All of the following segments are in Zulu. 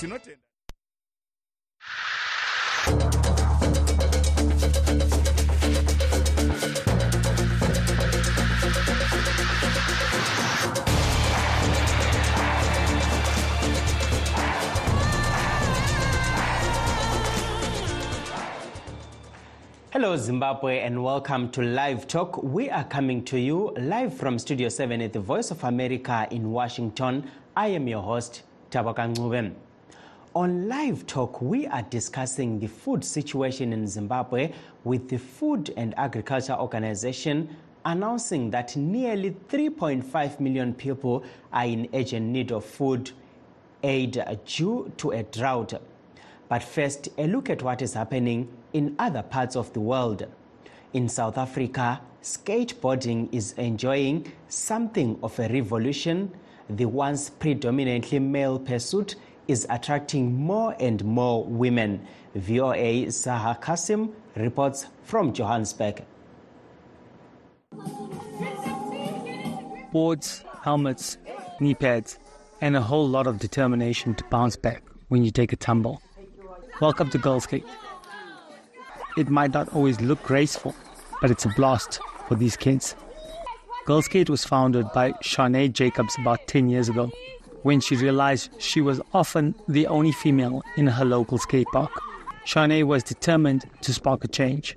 tinotenda Hello, Zimbabwe, and welcome to Live Talk. We are coming to you live from Studio 7 at the Voice of America in Washington. I am your host, Tabaka Ngube. On Live Talk, we are discussing the food situation in Zimbabwe with the Food and Agriculture Organization announcing that nearly 3.5 million people are in urgent need of food aid due to a drought. But first, a look at what is happening in other parts of the world. In South Africa, skateboarding is enjoying something of a revolution. The once predominantly male pursuit is attracting more and more women. VOA Saha Kasim reports from Johannesburg. boards, helmets, knee pads, and a whole lot of determination to bounce back when you take a tumble. Welcome to Girls Skate. It might not always look graceful, but it's a blast for these kids. Girls Skate was founded by Shawnee Jacobs about 10 years ago when she realized she was often the only female in her local skate park. Shanae was determined to spark a change.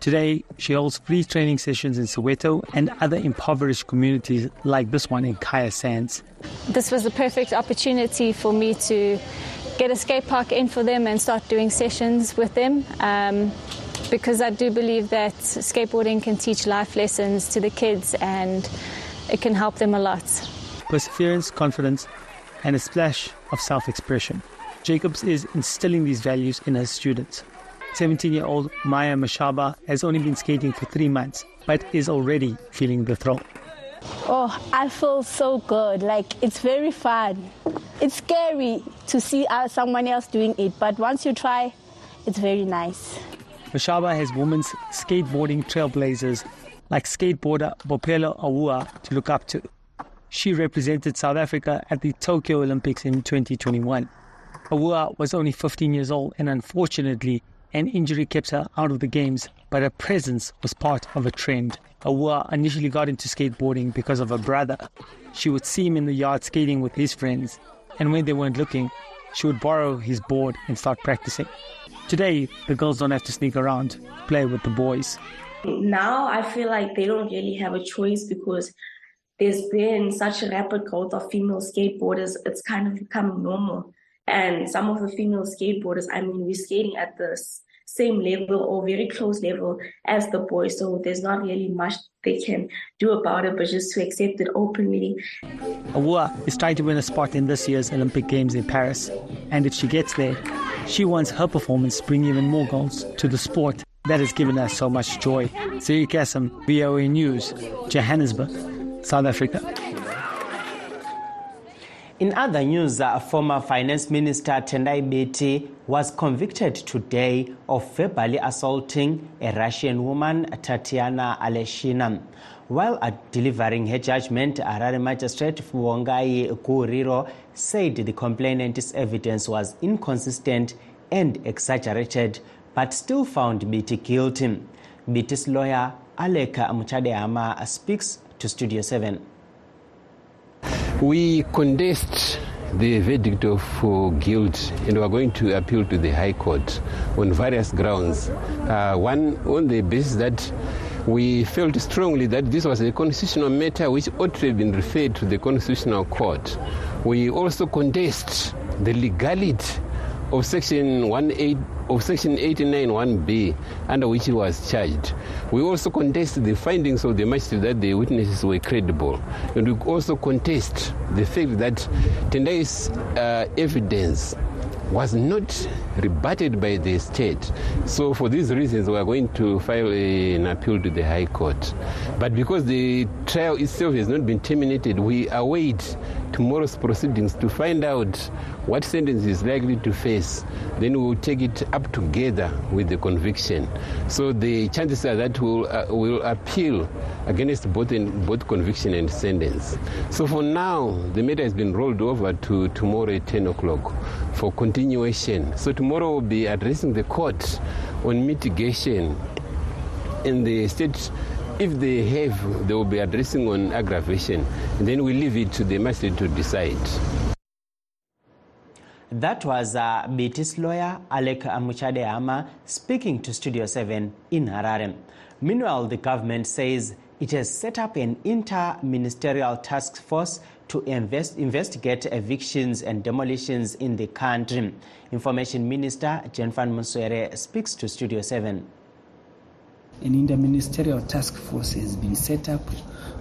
Today, she holds free training sessions in Soweto and other impoverished communities like this one in Kaya Sands. this was the perfect opportunity for me to get a skate park in for them and start doing sessions with them um, because I do believe that skateboarding can teach life lessons to the kids and it can help them a lot. perseverance, confidence, and a splash of self expression. Jacobs is instilling these values in her students. 17 year old Maya Mashaba has only been skating for three months, but is already feeling the thrill. Oh, I feel so good. Like it's very fun. It's scary to see uh, someone else doing it, but once you try, it's very nice. Mashaba has women's skateboarding trailblazers like skateboarder Bopelo Awua to look up to. She represented South Africa at the Tokyo Olympics in 2021. Awua was only 15 years old and unfortunately an injury kept her out of the games, but her presence was part of a trend. Awua initially got into skateboarding because of her brother. She would see him in the yard skating with his friends, and when they weren't looking, she would borrow his board and start practicing. Today, the girls don't have to sneak around play with the boys. now I feel like they don't really have a choice because there's been such a rapid growth of female skateboarders. It's kind of becoming normal. And some of the female skateboarders, I mean, we're skating at the same level or very close level as the boys. So there's not really much they can do about it, but just to accept it openly. Awua is trying to win a spot in this year's Olympic Games in Paris, and if she gets there, she wants her performance to bring even more goals to the sport that has given us so much joy. Siri Kassam, VOA News, Johannesburg, South Africa. In other news, uh, former Finance Minister Tendai Biti was convicted today of verbally assaulting a Russian woman, Tatiana Aleshina. While uh, delivering her judgment, Harare Magistrate Fuongai Kuriro said the complainant's evidence was inconsistent and exaggerated, but still found Biti guilty. Biti's lawyer, Aleka Muchadehama, speaks to Studio 7. We contest the verdict of uh, guilt and we are going to appeal to the High Court on various grounds. Uh, one, on the basis that we felt strongly that this was a constitutional matter which ought to have been referred to the Constitutional Court. We also contest the legality of section 18 of section 89 1b under which he was charged we also contest the findings of the magistrate that the witnesses were credible and we also contest the fact that tendai's uh, evidence was not rebutted by the state. So, for these reasons, we are going to file an appeal to the High Court. But because the trial itself has not been terminated, we await tomorrow's proceedings to find out what sentence is likely to face. Then we will take it up together with the conviction. So the chances are that we'll, uh, we'll appeal against both, in, both conviction and sentence. So for now, the matter has been rolled over to tomorrow at 10 o'clock for continuation. So tomorrow we'll be addressing the court on mitigation in the state if they have, they will be addressing on aggravation. Then we leave it to the magistrate to decide. That was uh, BT's lawyer, Alec Muchade Ama, speaking to Studio 7 in Harare. Meanwhile, the government says it has set up an inter-ministerial task force to invest, investigate evictions and demolitions in the country. Information Minister Jenfan Muswere speaks to Studio 7 an interministerial task force has been set up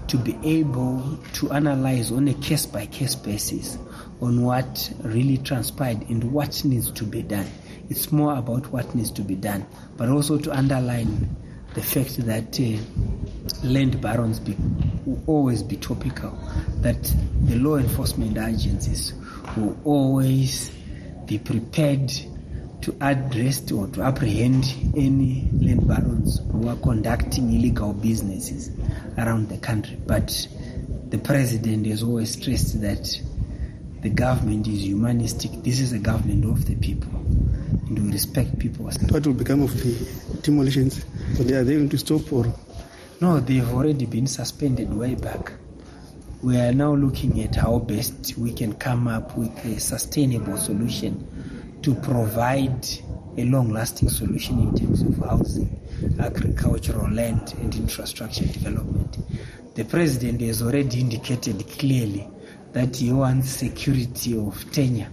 to be able to analyze on a case by case basis on what really transpired and what needs to be done. It's more about what needs to be done, but also to underline the fact that uh, land barons be, will always be topical, that the law enforcement agencies will always be prepared to address or to apprehend any land barons who are conducting illegal businesses around the country. But the president has always stressed that the government is humanistic. This is a government of the people, and we respect people. What will become of the demolitions? Are they, are they going to stop or? No, they've already been suspended way back. We are now looking at how best we can come up with a sustainable solution to provide a long lasting solution in terms of housing, agricultural land, and infrastructure development. The president has already indicated clearly that he wants security of tenure.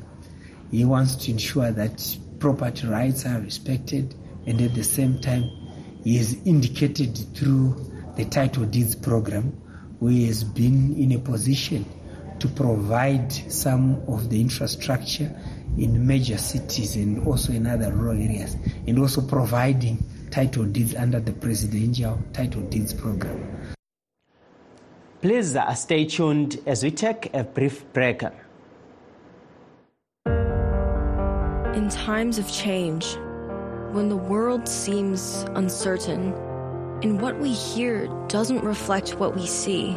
He wants to ensure that property rights are respected, and at the same time, he has indicated through the title deeds program he has been in a position to provide some of the infrastructure in major cities and also in other rural areas, and also providing title deeds under the presidential title deeds program. Please uh, stay tuned as we take a brief break. In times of change, when the world seems uncertain and what we hear doesn't reflect what we see,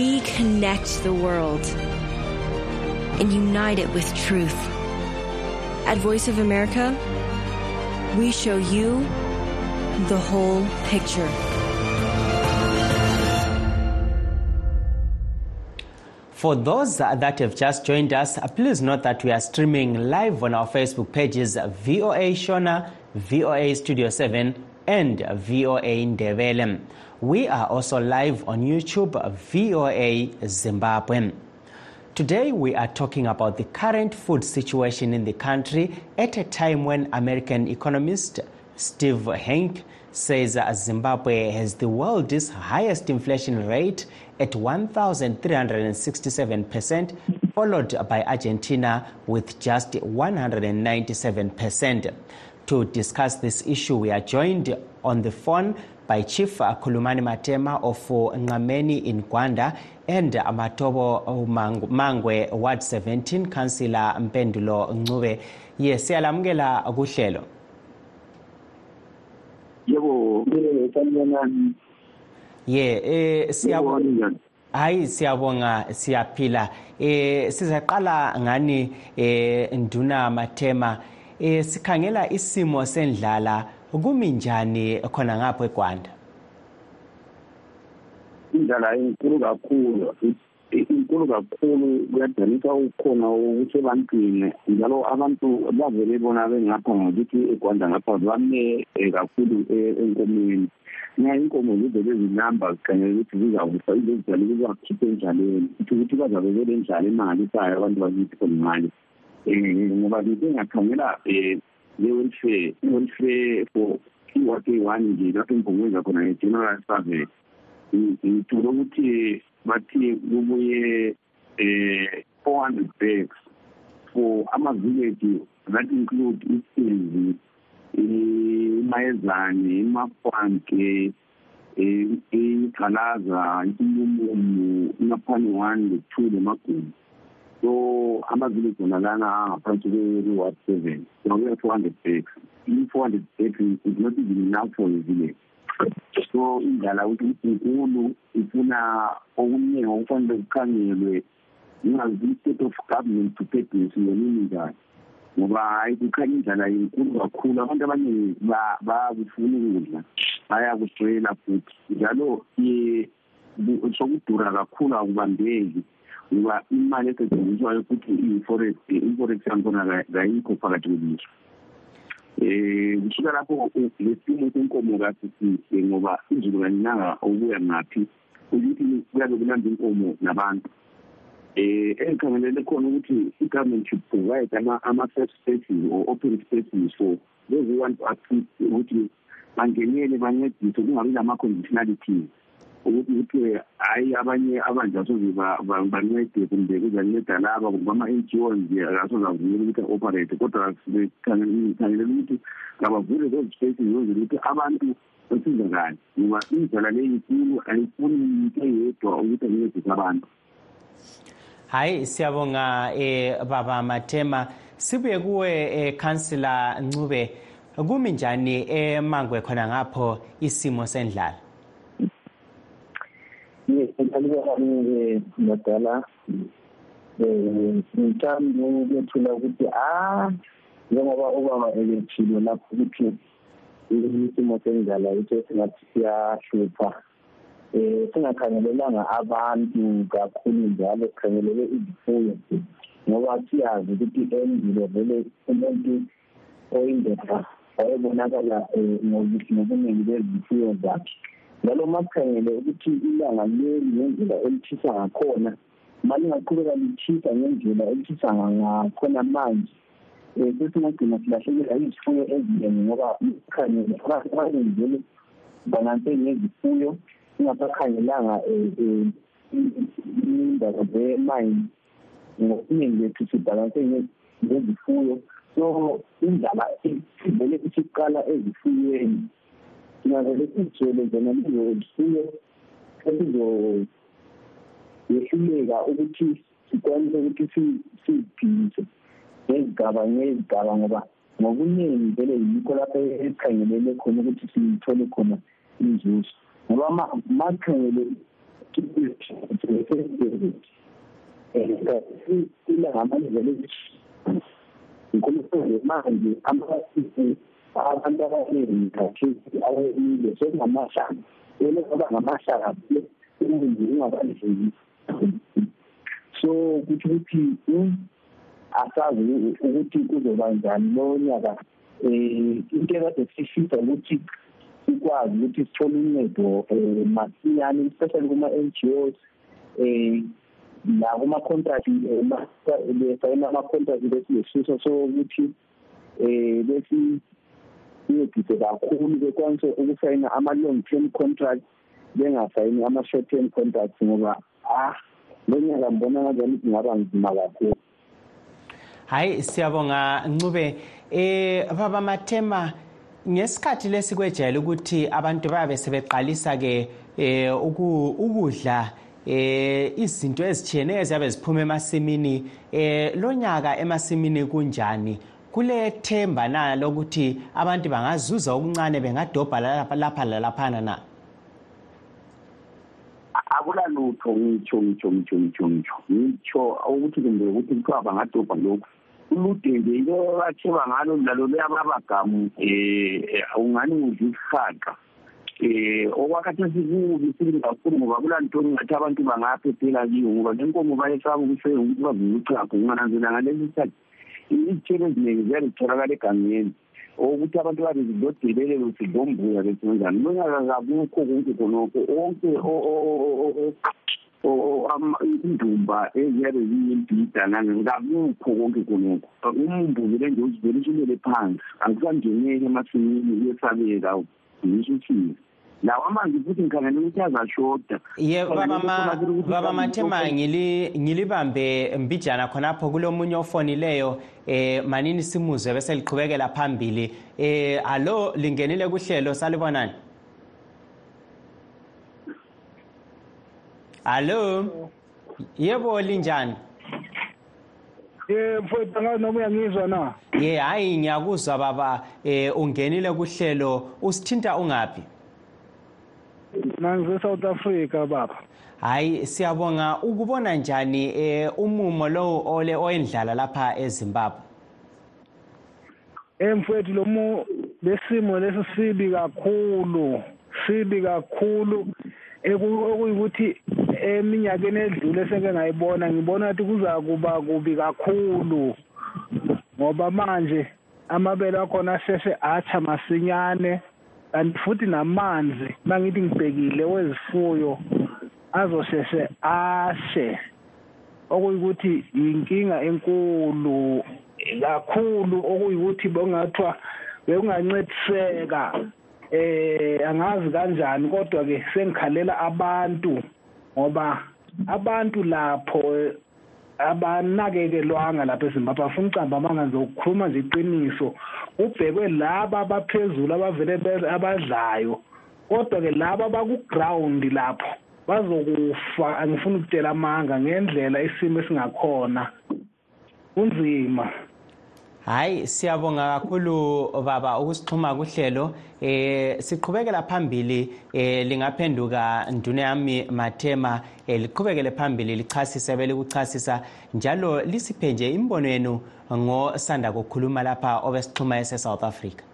We connect the world and unite it with truth. At Voice of America, we show you the whole picture. For those that have just joined us, please note that we are streaming live on our Facebook pages VOA Shona, VOA Studio 7, and VOA Ndebele. We are also live on YouTube, VOA Zimbabwe. Today, we are talking about the current food situation in the country at a time when American economist Steve Hanke says Zimbabwe has the world's highest inflation rate at 1,367%, followed by Argentina with just 197%. To discuss this issue, we are joined on the phone by Chief Kulumani Matema of Ngameni in Gwanda and Matobo Mangwe Ward 17 Councillor Mpendulo Ncube. Yes, siyalamukela kuhlelo. Yebo, sanibonani. Ye, eh siyabonga. Hayi siyabonga siyaphila. Eh sizaqala ngani eh Nduna Matema eh sikhangela isimo sendlala kumi njani khona ngapho eGwanda? Indlala inkulu kakhulu inkulu kunkulu kakhulu kuyadanisa ukhona ukuthi ebantwini njalo abantu bavele bona bengapha ngokuthi egwanda ngapha bame kakhulu enkomeni. Nxa inkomo zivele zinamba zikhangela ukuthi zizawufa izozijala kuzakhiphe endlaleni kuthi ukuthi bazabe belendlala emangalisayo abantu bakithi khonimali um ngoba ngisengakhangela um newenfare newenfare for t nje lapemvumweni zakhona ne-general survey ngithole ukuthi bathi kubuye um four hundred bags for ama-village that include isizi imayezane imafanke igqalaza inyumumu inaphani one le two le so ama-village wona lana angaphansi kwe-reward seven so kuya-four hundred bags i-four hundred bags is not even enough for the village so indlala ukuthi inkulu ifuna okuningi okufanele kukhangelwe ingazi i-state of government preparedness yonini njani ngoba hayi kukhanya indlala inkulu kakhulu. Abantu abaningi bayakufuna ukudla bayakuswela futhi. Njalo sokudura kakhulu akubambeki. Ngoba imali esetshenziswayo futhi iyi-forex i-forex yankhona kayikho phakathi kwelizwe. Um kusuka lapho lesimo senkomo kasisihle ngoba izulu kaninanga okuya ngaphi ukuthi kuyabe kulanda inkomo nabantu. Um engikhangelele khona ukuthi i-government should provide ama-safe spaces or open spaces for those who want to assist ukuthi bangenele bancedise kungabi lama-conditionalities. Ukuthi kuthiwe hhayi abanye abanje asoze bancede kumbe kuzanceda laba kumbe ama-n g o nje asoze avumele ukuthi a-operate kodwa ngikhangelela ukuthi ngabavule those spaces zozele ukuthi abantu basizakale ngoba indlela le inkulu ayifuni into eyedwa ukuthi ancedise abantu. Hayi siyabonga eh baba Matema sibuye kuwe eh councillor Ncube. Kumi njani emangwe khona ngapho isimo sendlala? Ngiyalibona ngadala um ngithanda ukwethula ukuthi ah njengoba ubaba elethile lapho ukuthi isimo sendlala yitho esingathi siyahlupha um singakhangelelanga abantu kakhulu njalo sikhangelele izifuyo ngoba siyazi ukuthi endulo vele umuntu oyindoda wayebonakala um ngobuningi bezifuyo zakhe njalo uma sikhangele ukuthi ilanga leli ngendlela elithisa ngakhona ma lingaqhubeka lithisa ngendlela elithisa ngakhona manje. Um sesingagcina silahlekelwa izifuyo eziningi ngoba sikhangele abantu abaningi vele bananse ngezifuyo singabakhangelanga indaba zemayini ngobuningi bethu sibhalanse ngezifuyo so indaba vele isiqala ezifuyweni. Singavele sizitshele zona lezo zifuyo esizoyehluleka ukuthi sikwanise ukuthi siziphilise ngezigaba ngezigaba ngoba ngobuningi vele yikho lapho esikhangelele khona ukuthi sithole khona inzuzo. Ngoba makhangele ilangamandlela inkulunkulu manje amasisi abantu abaningi khathesi awemile sekungamashaka vele ngoba ngamashaka umuntu ungabandleki so kutho ukuthi asazi ukuthi kuzoba njani lo nyaka um into ekade sifisa ukuthi sikwazi ukuthi sithole uncedo um masinyane especially kuma-n g os um nakuma-contract besayina ama-contract besilesuso so ukuthi um besi sincedise kakhulu bekwanise ukusayina ama-long term contract bengasayini ama-short term contracts ngoba ah lo nyaka mbona ngazani kungaba nzima kakhulu. Hayi siyabonga ncube. Eh baba mathema ngesikhathi lesi kwejayele ukuthi abantu bayabe sebeqalisa ke eh ukudla eh izinto ezitshiyeneyo eziyabe ziphuma emasimini eh lonyaka emasimini kunjani? Kule themba na lokuthi abantu bangazuza okuncane bengadobha lapha lalaphana na? Akulalutho ngitsho ngitsho ngitsho ngitsho ngitsho. Ngitsho ukuthi kumbe ukuthi kuthiwa bangadobha lokhu. Ulude nje into batheba ngalo lalo luyababagamu um ungani udla isihaqa? Eh okwakhathesi kubi sibi kakhulu ngoba kulaa nto ngathi abantu bangaphephela kiyo ngoba le nkomo bayesaba ukusenga ukuthi bavuke uchago ungananzela ngalesi sikhathi. Izithelo eziningi ziyabe zitholakala egangeni okuthi abantu babe zilodelelelo sidlombuya besenjani lonyaka kakukho konke khonokho onke indumba eziyabe ziyimbhida nani kakukho konke khonokho. Umbuzile nje uzivele usulele phansi akusangeneki emasimini uyesabeka ngisho uthini? Lawo amanzi futhi ngikhangele ukuthi azashoda ye baba mathema ngilibambe mbijana khonapho kulomunye ofonileyo eh manini simuzwe bese liqhubekela phambili. Eh alo lingenile kuhlelo salibonani? Alo? Yebo linjani? Ye mfowethu angazi noma uyangizwa na? Ye hayi ngiyakuzwa baba. Eh ungenile kuhlelo usithinta ungaphi? Mina ngise-south africa baba. Hayi siyabonga. Ukubona njani eh umumo lo ole oyendlala lapha eZimbabwe? Emfowethu lo mu lesimo lesi sibi kakhulu sibi kakhulu. Ekuyikuthi eminyakeni edlule seke ngayibona ngibona ukuthi kuza kuba kubi kakhulu. Ngoba manje amabele akhona asheshe atsha masinyane. Kanti futhi namanzi mangithi ngibhekile wezifuyo azosheshe ashe okuyikuthi inkinga enkulu kakhulu okuyikuthi bongathiwa bekungancediseka eh angazi kanjani kodwa ke sengikhalela abantu ngoba abantu lapho abanakekelwanga lapha eZimbabwe afuna ucamba amanga ngizokukhuluma nje iqiniso. Ubhekwe laba abaphezulu abavele abadlayo kodwa ke laba baku-ground lapho bazokufa. Angifuni ukutshela amanga ngendlela isimo esingakhona. Kunzima. Hayi siyabonga kakhulu baba ukusixhuma kuhlelo. Eh siqhubekela phambili eh lingaphenduka nduna yami mathema. Eh, liqhubekele phambili lichasise belikuchasisa njalo lisiphe nje imbono yenu ngosanda kukhuluma lapha obesixhuma ese-south africa.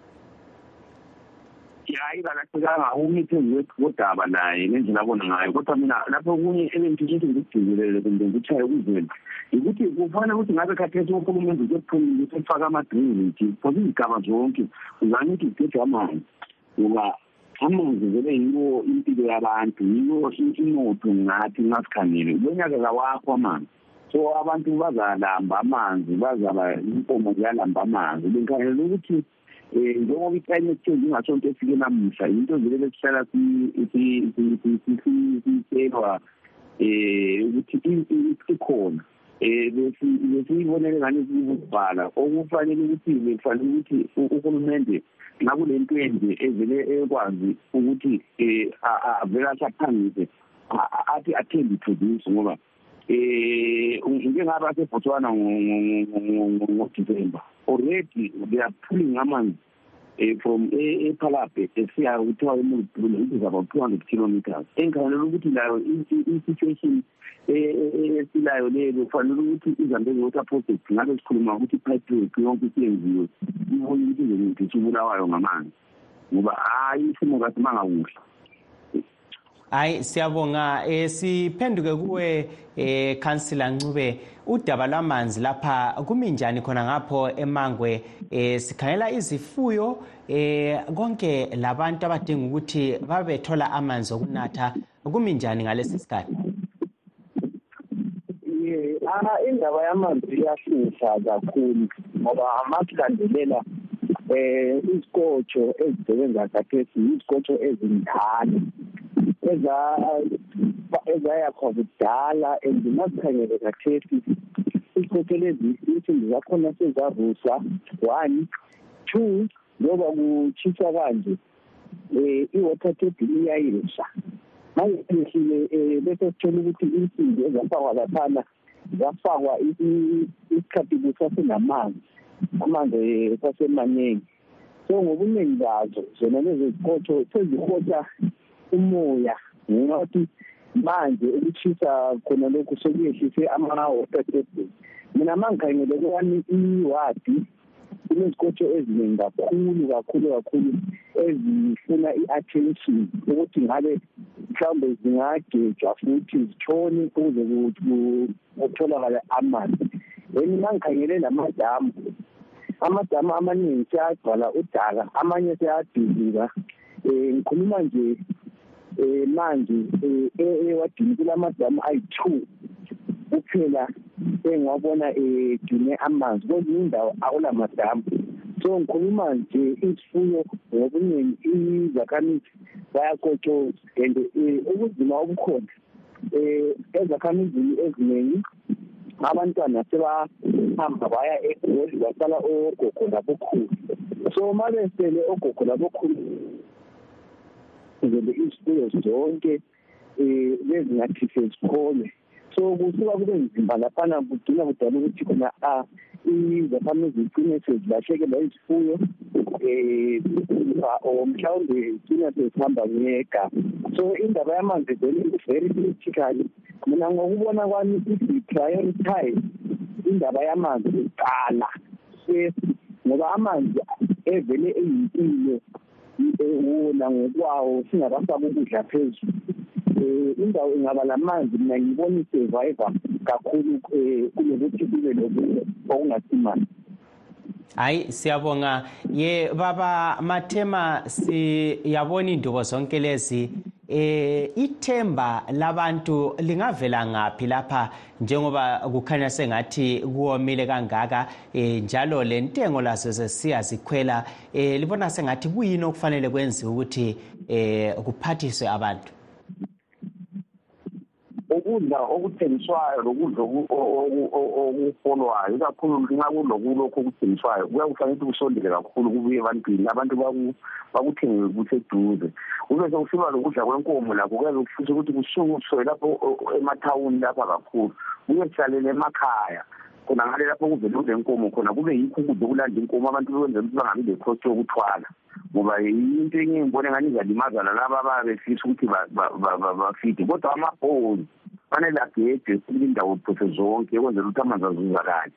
Hayi kalahlekanga umithembi wodaba naye ngendlela abona ngayo. Kodwa mina lapho okunye ebengithisho ukuthi ngikugcinelele kumbe ngikutshaye kuzweni ukuthi kufanele ukuthi ngabe khathesi uhulumende usephumile ukuthi efake ama-drainage because izigaba zonke uzanye ukuthi kugejwe amanzi. Ngoba amanzi vele yiwo impilo yabantu yiwo inotho ngathi ngasikhangele lonyaka kawakho amanzi. So abantu bazalamba amanzi bazaba inkomo ziyalamba amanzi. Bengikhangele ukuthi um njengoba i-climate change ingasonto efike namuhla into zilele sihlala sitshelwa um ukuthi ikhona. Um besiyibonele ngane siyibukubhala okufanele ukuthi bekufanele ukuthi uhulumende ngakule nto enje evele ekwazi ukuthi um avele asaphangise athi athembe iproduce ngoba um njengaba sebotswana ngodisemba already they are pulling amanzi um from ephalape esiya kuthiwa emultule it is about two hundred kilometers. Engikhangelela ukuthi layo i-situation esilayo leyo kufanele ukuthi izambezi water project ngabe sikhuluma ukuthi i-pipework yonke isiyenziwe ibone ukuthi izokuthi ubulawayo ngamanzi. Ngoba hayi isimo kasimanga kuhle hayi siyabonga. Eh siphenduke kuwe eh councilor Ncube. Udaba lwamanzi lapha kumi njani khona ngapho emangwe? Eh sikhangela izifuyo eh konke labantu abadinga ukuthi babethola amanzi okunatha. Kumi njani ngalesi sikhathi? Ah indaba yamanzi iyahlupha kakhulu ngoba amasilandelela eh izikotsho ezisebenza kathesi izikotsho ezindala ezayakha kudala and masikhangele kathesi izikotsho lezi insimbi zakhona sezavuswa one two njengoba kutshisa kanje um i-water table iyayehla manje sehlile um bese sithola ukuthi insimbi ezafakwa laphana zafakwa isikhathi kusasenamanzi amanzi sasemaningi so ngobuningi bazo zona lezi zikotsho sezihota umoya ngenxa yokuthi manje ukushisa khona lokhu sekuyehlise ama-water table mina ma ngikhangele kwami iwadi kunezikotsho eziningi kakhulu kakhulu kakhulu ezifuna i-attention ukuthi ngabe mhlawumbe zingagejwa futhi zitshone ukuze kutholakale amanzi. Then mangikhangele lamadamu amadamu amaningi seyagcwala udaka amanye seyadilika um ngikhuluma nje um manje um ewadini kulamadamu ayi-two kuphela engiwabona egcine amanzi. Kwezinye indawo akulamadamu so ngikhuluma nje isifuyo ngobuningi izakhamizi bayakotshoza and um ubuzima obukhona um ezakhamizini eziningi abantwana sebahamba baya egoli basala ogogo labokhulu so ma besele ogogo labokhulu zele izifuyo zonke um bezingathi sezikholwe so kusuka kube nzima laphana kugcina kudala ukuthi khona a izakhamizi zigcine sezilahlekelwa izifuyo um or mhlawumbe gcina sezihamba ngegama so indaba yamanzi vele very critical. Mina ngokubona kwami if i-prioritize indaba yamanzi kuqala first ngoba amanzi evele eyimpilo wona ngokwawo singabasaba ukudla phezulu. Um indawo ingaba lamanzi mina ngibona i-survivor kakhulu um kunokuthi kube lokunye okungasimani hayi siyabonga. Ye baba mathema siyabona indubo zonke lezi? Eh ithemba labantu lingavela ngaphi lapha? Njengoba kukhanya sengathi kuwomile kangaka eh njalo lentengo lazo sesiya zikhwela eh libona sengathi kuyini okufanele kwenziwe ukuthi eh kuphathiswe abantu? Ukudla okuthengiswayo lokudla okufolwayo ikakhulu nxa kulokulokhu okuthengiswayo. Kuyakufanele ukuthi kusondele kakhulu kubuye ebantwini. Abantu bakuthengele kuseduze. Kube sekusiba lokudla kwenkomo lakho kuyabe kufisa ukuthi kusukuswe lapho emathawuni lapha kakhulu. Kuyehlalele emakhaya khona ngale lapho kuvele kulenkomo khona. Kube yikho ukudla okulanda inkomo. Abantu bekwenzela ukuthi bangabi lekhosti yokuthwala ngoba into enye ngibone ngani izalimaza lalaba ababe befisa ukuthi bafide kodwa amabhoni fanele agejwe futhi indawo phose zonke ukwenzela ukuthi amanzi azuzakale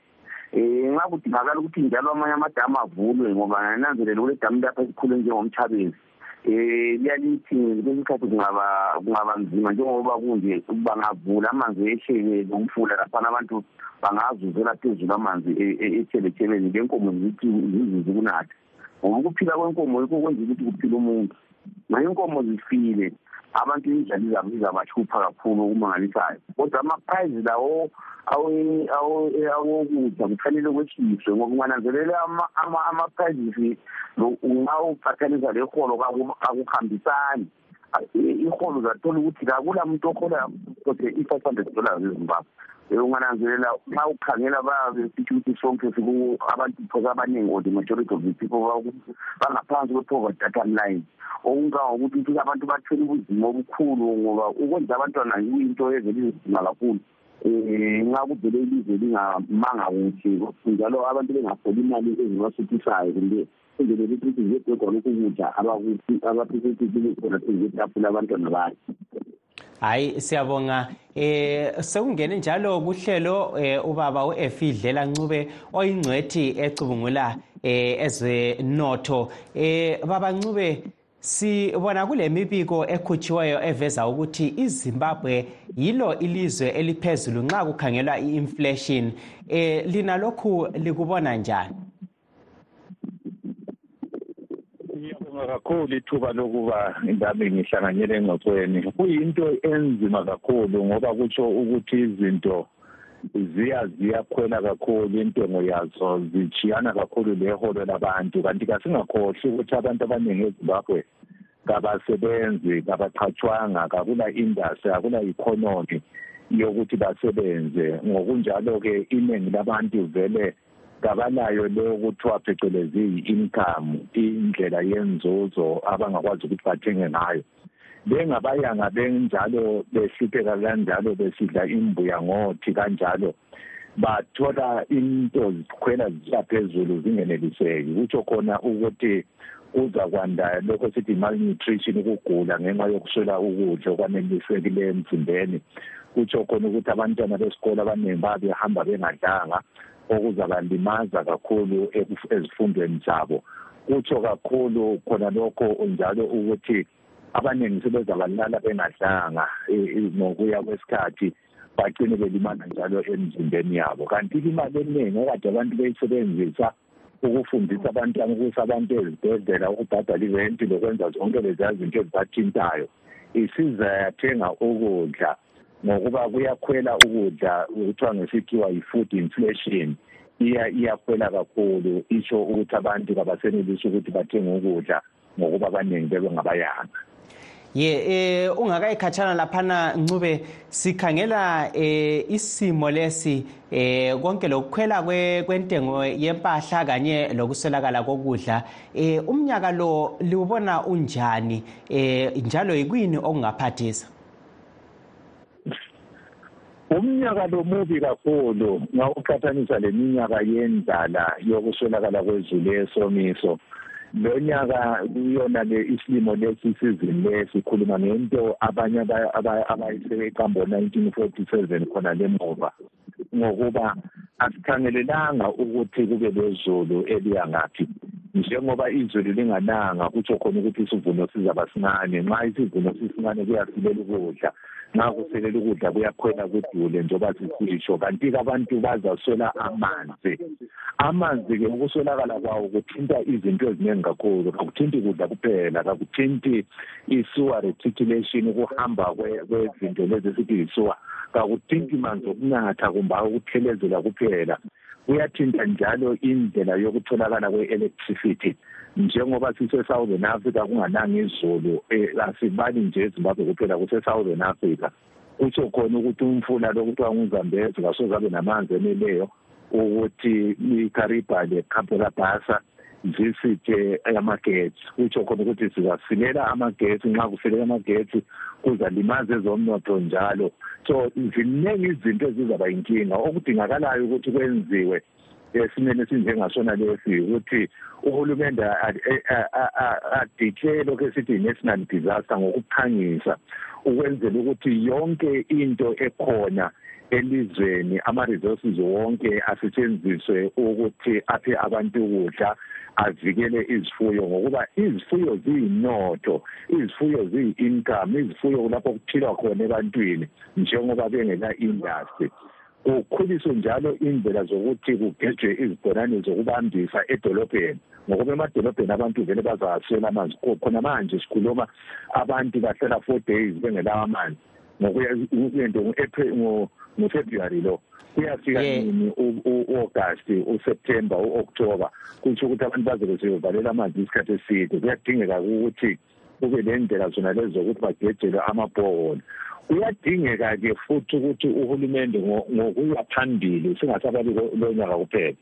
um nxa kudingakala ukuthi njalo amanye amadamu avulwe ngoba nananzelela kule damu lapha esikhule njengomtshabezi um liyalithi kwesinye isikhathi kungaba nzima njengoba kunje bangavula amanzi ehleke lomfula laphana abantu bangazuzela phezulu amanzi ethelethebeni le nkomo zithi zizuze kunatha ngoba ukuphila kwenkomo yikho kwenza ukuthi kuphile umuntu. Ma inkomo zifile abantu indlala izabo izabahlupha kakhulu okumangalisayo kodwa ama-prize lawo awokudla kufanele kwehliswe ngoba ungananzelela ama-prizes nxa uqathanisa le holo akuhambisani. Iholo uzathola ukuthi kakula muntu ohola kothe i-five hundred dollars ezimbabwe ungananzelela nxa ukhangela bayabe sithi ukuthi sonke abantu because abaningi or the majority of the people bangaphansi kwe-poverty datum line. Okungangokuthi abantu bathwele ubuzima obukhulu ngoba ukwenza abantwana kuyinto evele inzima kakhulu. Um nxa kuvele ilizwe lingamanga kuhle njalo abantu bengafoli imali ezibasuthisayo kumbe enzelele ukuthi ziyedodwa lokhu kudla abaphesethi khona phezu abantwana bayo hayi siyabonga. Eh sekungene njalo kuhlelo eh ubaba uEfidlela Ncube oyingcwethi ecubungula eh ezwenotho. Eh baba Ncube sibona kule mibiko ekhutshiweyo eveza ukuthi iZimbabwe yilo ilizwe eliphezulu nxa kukhangelwa i-inflation. Eh lina lokhu likubona njani? Ngiyabonga kakhulu ithuba lokuba ngami ngihlanganyele engxoxweni. Kuyinto enzima kakhulu ngoba kutsho ukuthi izinto ziya ziyakhwela kakhulu intengo yazo zijiyana kakhulu leholo labantu. Kanti kasingakhohlwa ukuthi abantu abaningi ezimbabwe kabasebenzi kabaqhatshwanga kakula industry akula economy yokuthi basebenze. Ngokunjalo-ke iningi labantu vele kabanayo leyo kuthiwa phecelezi i-income indlela yenzuzo abangakwazi ukuthi bathenge ngayo. Bengabayanga benjalo behlupheka kanjalo besidla imbuya ngothi kanjalo. Bathola into zikhwela zisiya phezulu zingeneliseki. Kutsho khona ukuthi kuza kwanda lokho sithi malnutrition ukugula ngenxa yokuswela ukudla okwanelisekileyo emzimbeni. Kutsho khona ukuthi abantwana besikolo abaningi babehamba bengadlanga okuzabalimaza kakhulu ezifundweni zabo. Kutsho kakhulu khona lokho njalo ukuthi abaningi sebezabalala bengadlanga ngokuya kwesikhathi bagcine belimala njalo emzimbeni yabo. Kanti imali eningi okade abantu beyisebenzisa ukufundisa abantwana ukusa abantu ezibhedlela ukubhadala irenti lokwenza zonke leziya zinto ezibathintayo isiza yathenga ukudla ngokuba kuyakhwela ukudla kuthiwa ngesikhiwa yi-food inflation iya iyakhwela kakhulu. Isho ukuthi abantu kabasenelisi ukuthi bathenge ukudla ngokuba abaningi bebe ngabayanga. Ye eh ungakayikhatshana laphana ncube sikhangela eh isimo lesi eh konke lokukhwela kwentengo yempahla kanye lokuswelakala kokudla. Eh umnyaka lo liwubona unjani? Eh njalo yikwini okungaphathisa umnyaka lo mubi kakhulu ngawuqhathanisa leminyaka yendlala yokuswelakala kwezulu esomiso. Lo nyaka kuyona le isilimo lesi sizini lesikhuluma ngento abanye abayisebeqambo 1947 khona lemuva ngokuba asikhangelelanga ukuthi kube lezulu eliya ngaphi. Njengoba izulu lingananga kutsho khona ukuthi isivuno sizaba sincane. Nxa isivuno sisincane kuyasilela ukudla. Nxa kuselela ukudla kuyakhwela kudule njengoba sisisho. Kanti-ke abantu bazaswela amanzi. Amanzi-ke ukuswelakala kwawo kuthinta izinto eziningi kakhulu. Kakuthinti kudla kuphela kakuthinti i-sewer reticulation ukuhamba kwezinto lezi esithi yi-sewer. Kakuthinti manzi okunatha kumbe ukuthelezela kuphela. Kuyathinta njalo indlela yokutholakala kwe-electricity. Njengoba sise-southern africa kungananga izulu um asibali nje ezimbabwe kuphela kuse-southern africa. Kutsho khona ukuthi umfula lo kuthiwa nguzambezi kasoze abe namanzi eneleyo ukuthi ikariba le-campelabasa zisithe amagetsi. Kutsho khona ukuthi sizasilela amagetsi nxa kusilela amagetsi kuzalimaza ezomnotho njalo. So ziningi izinto ezizaba yinkinga. Okudingakalayo ukuthi kwenziwe esimeni esinjengasona lesi ukuthi uhulumende adeclare lokhu esithi i-national disaster ngokuphangisa ukwenzela ukuthi yonke into ekhona elizweni ama-resources wonke asetshenziswe ukuthi aphe abantu ukudla avikele izifuyo ngokuba izifuyo ziyinotho izifuyo ziyi-income izifuyo kulapho kuphilwa khona ebantwini njengoba bengela industry kukhuliswe njalo indlela zokuthi kugejwe izibhorane zokubambisa edolobheni ngokuba emadolobheni abantu vele bazawaswela amanzi. Khona manje sikhuluma abantu bahlala four days bengelawo amanzi. Ngokuyento ngofebruary lo kuyafika nini u-august useptember u-october? Kutsho ukuthi abantu bazobe sebevalela amanzi isikhathi eside. Kuyadingeka ukuthi kube lendlela zona lezi zokuthi bagejelwe amabhoholo kuyadingeka-ke futhi ukuthi uhulumende ngokuya phambili singasabali lo nyaka kuphela.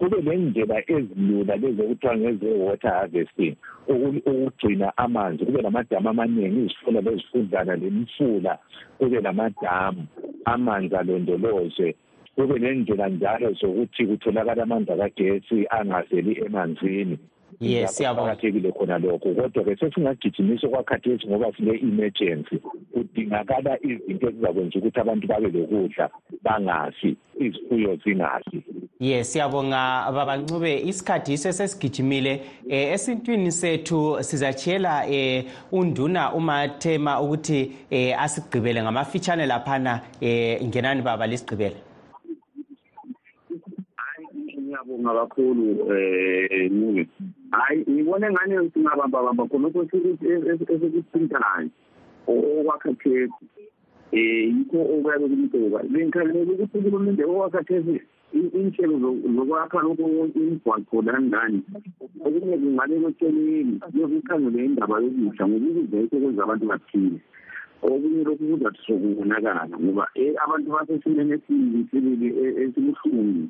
Kube lendlela ezilula lezi okuthiwa ngeze-water harvesting ukugcina amanzi kube namadamu amaningi izifula lezifudlana lemifula kube namadamu amanzi alondolozwe kube nendlela njalo zokuthi kutholakala amanzi akagesi angaveli emanzini. Yes siyaqakathekile khona lokho kodwa-ke sesingagijimisa okwakhathesi ngoba sile-emergency kudingakala izinto ezizakwenza ukuthi abantu babe lokudla bangafi izifuyo zingafi. Yes siyabonga. Babancube isikhathi sesesigijimile eh, esintwini sethu sizatshiyela eh, unduna umathema ukuthi eh, asigqibele ngamafitshane laphana eh, ngenani baba lisigqibele ngiyabonga kakhulu um hayi ngibona engane singabambabamba khonokho esekuthintayo okwakhathesi um yikho okuyabe kumtoba bengikhangelela ukuthi uhulumende okwakhathesi inhlelo zokwakha lokho imigwaqo lani okunye kungabe kweceleni yokukhangele indaba yokudla ngoba ukudla yikho kwenza abantu baphile okunye lokhu kuzathi sokubonakala ngoba abantu basesimeni esibi sibili esibuhlungu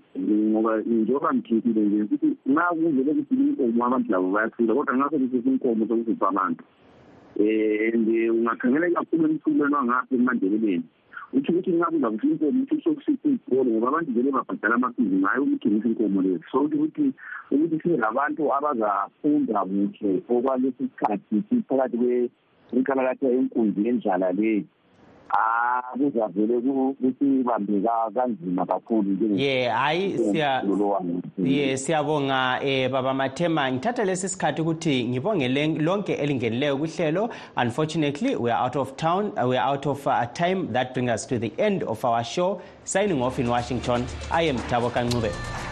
ngoba njengoba ngithethile nje sithi nxa kuvele kufika inkomo abantu labo bayaphila kodwa nxa sekufika inkomo sokufipha abantu and ungakhangela kakhulu emthulweni wangapha emandebeleni. Utsho ukuthi nxa kuza kuthi inkomo uthi sokusipha izikolo ngoba abantu vele babhadala amafizi ngayo ukuthengisa inkomo lezi so ukuthi ukuthi sibe labantu abazafunda kuhle okwalesi sikhathi phakathi inkalakatha enkundla yendlala leyi ah kuzavele kuthi bambeka kanzima kakhulu ye hayi siya ye siyabonga eh baba mathema ngithatha lesi sikhathi ukuthi ngibonge lonke elingenileyo kuhlelo unfortunately we are out of town uh, we are out of uh, time. That brings us to the end of our show. Signing off in washington. I am thabo kancube.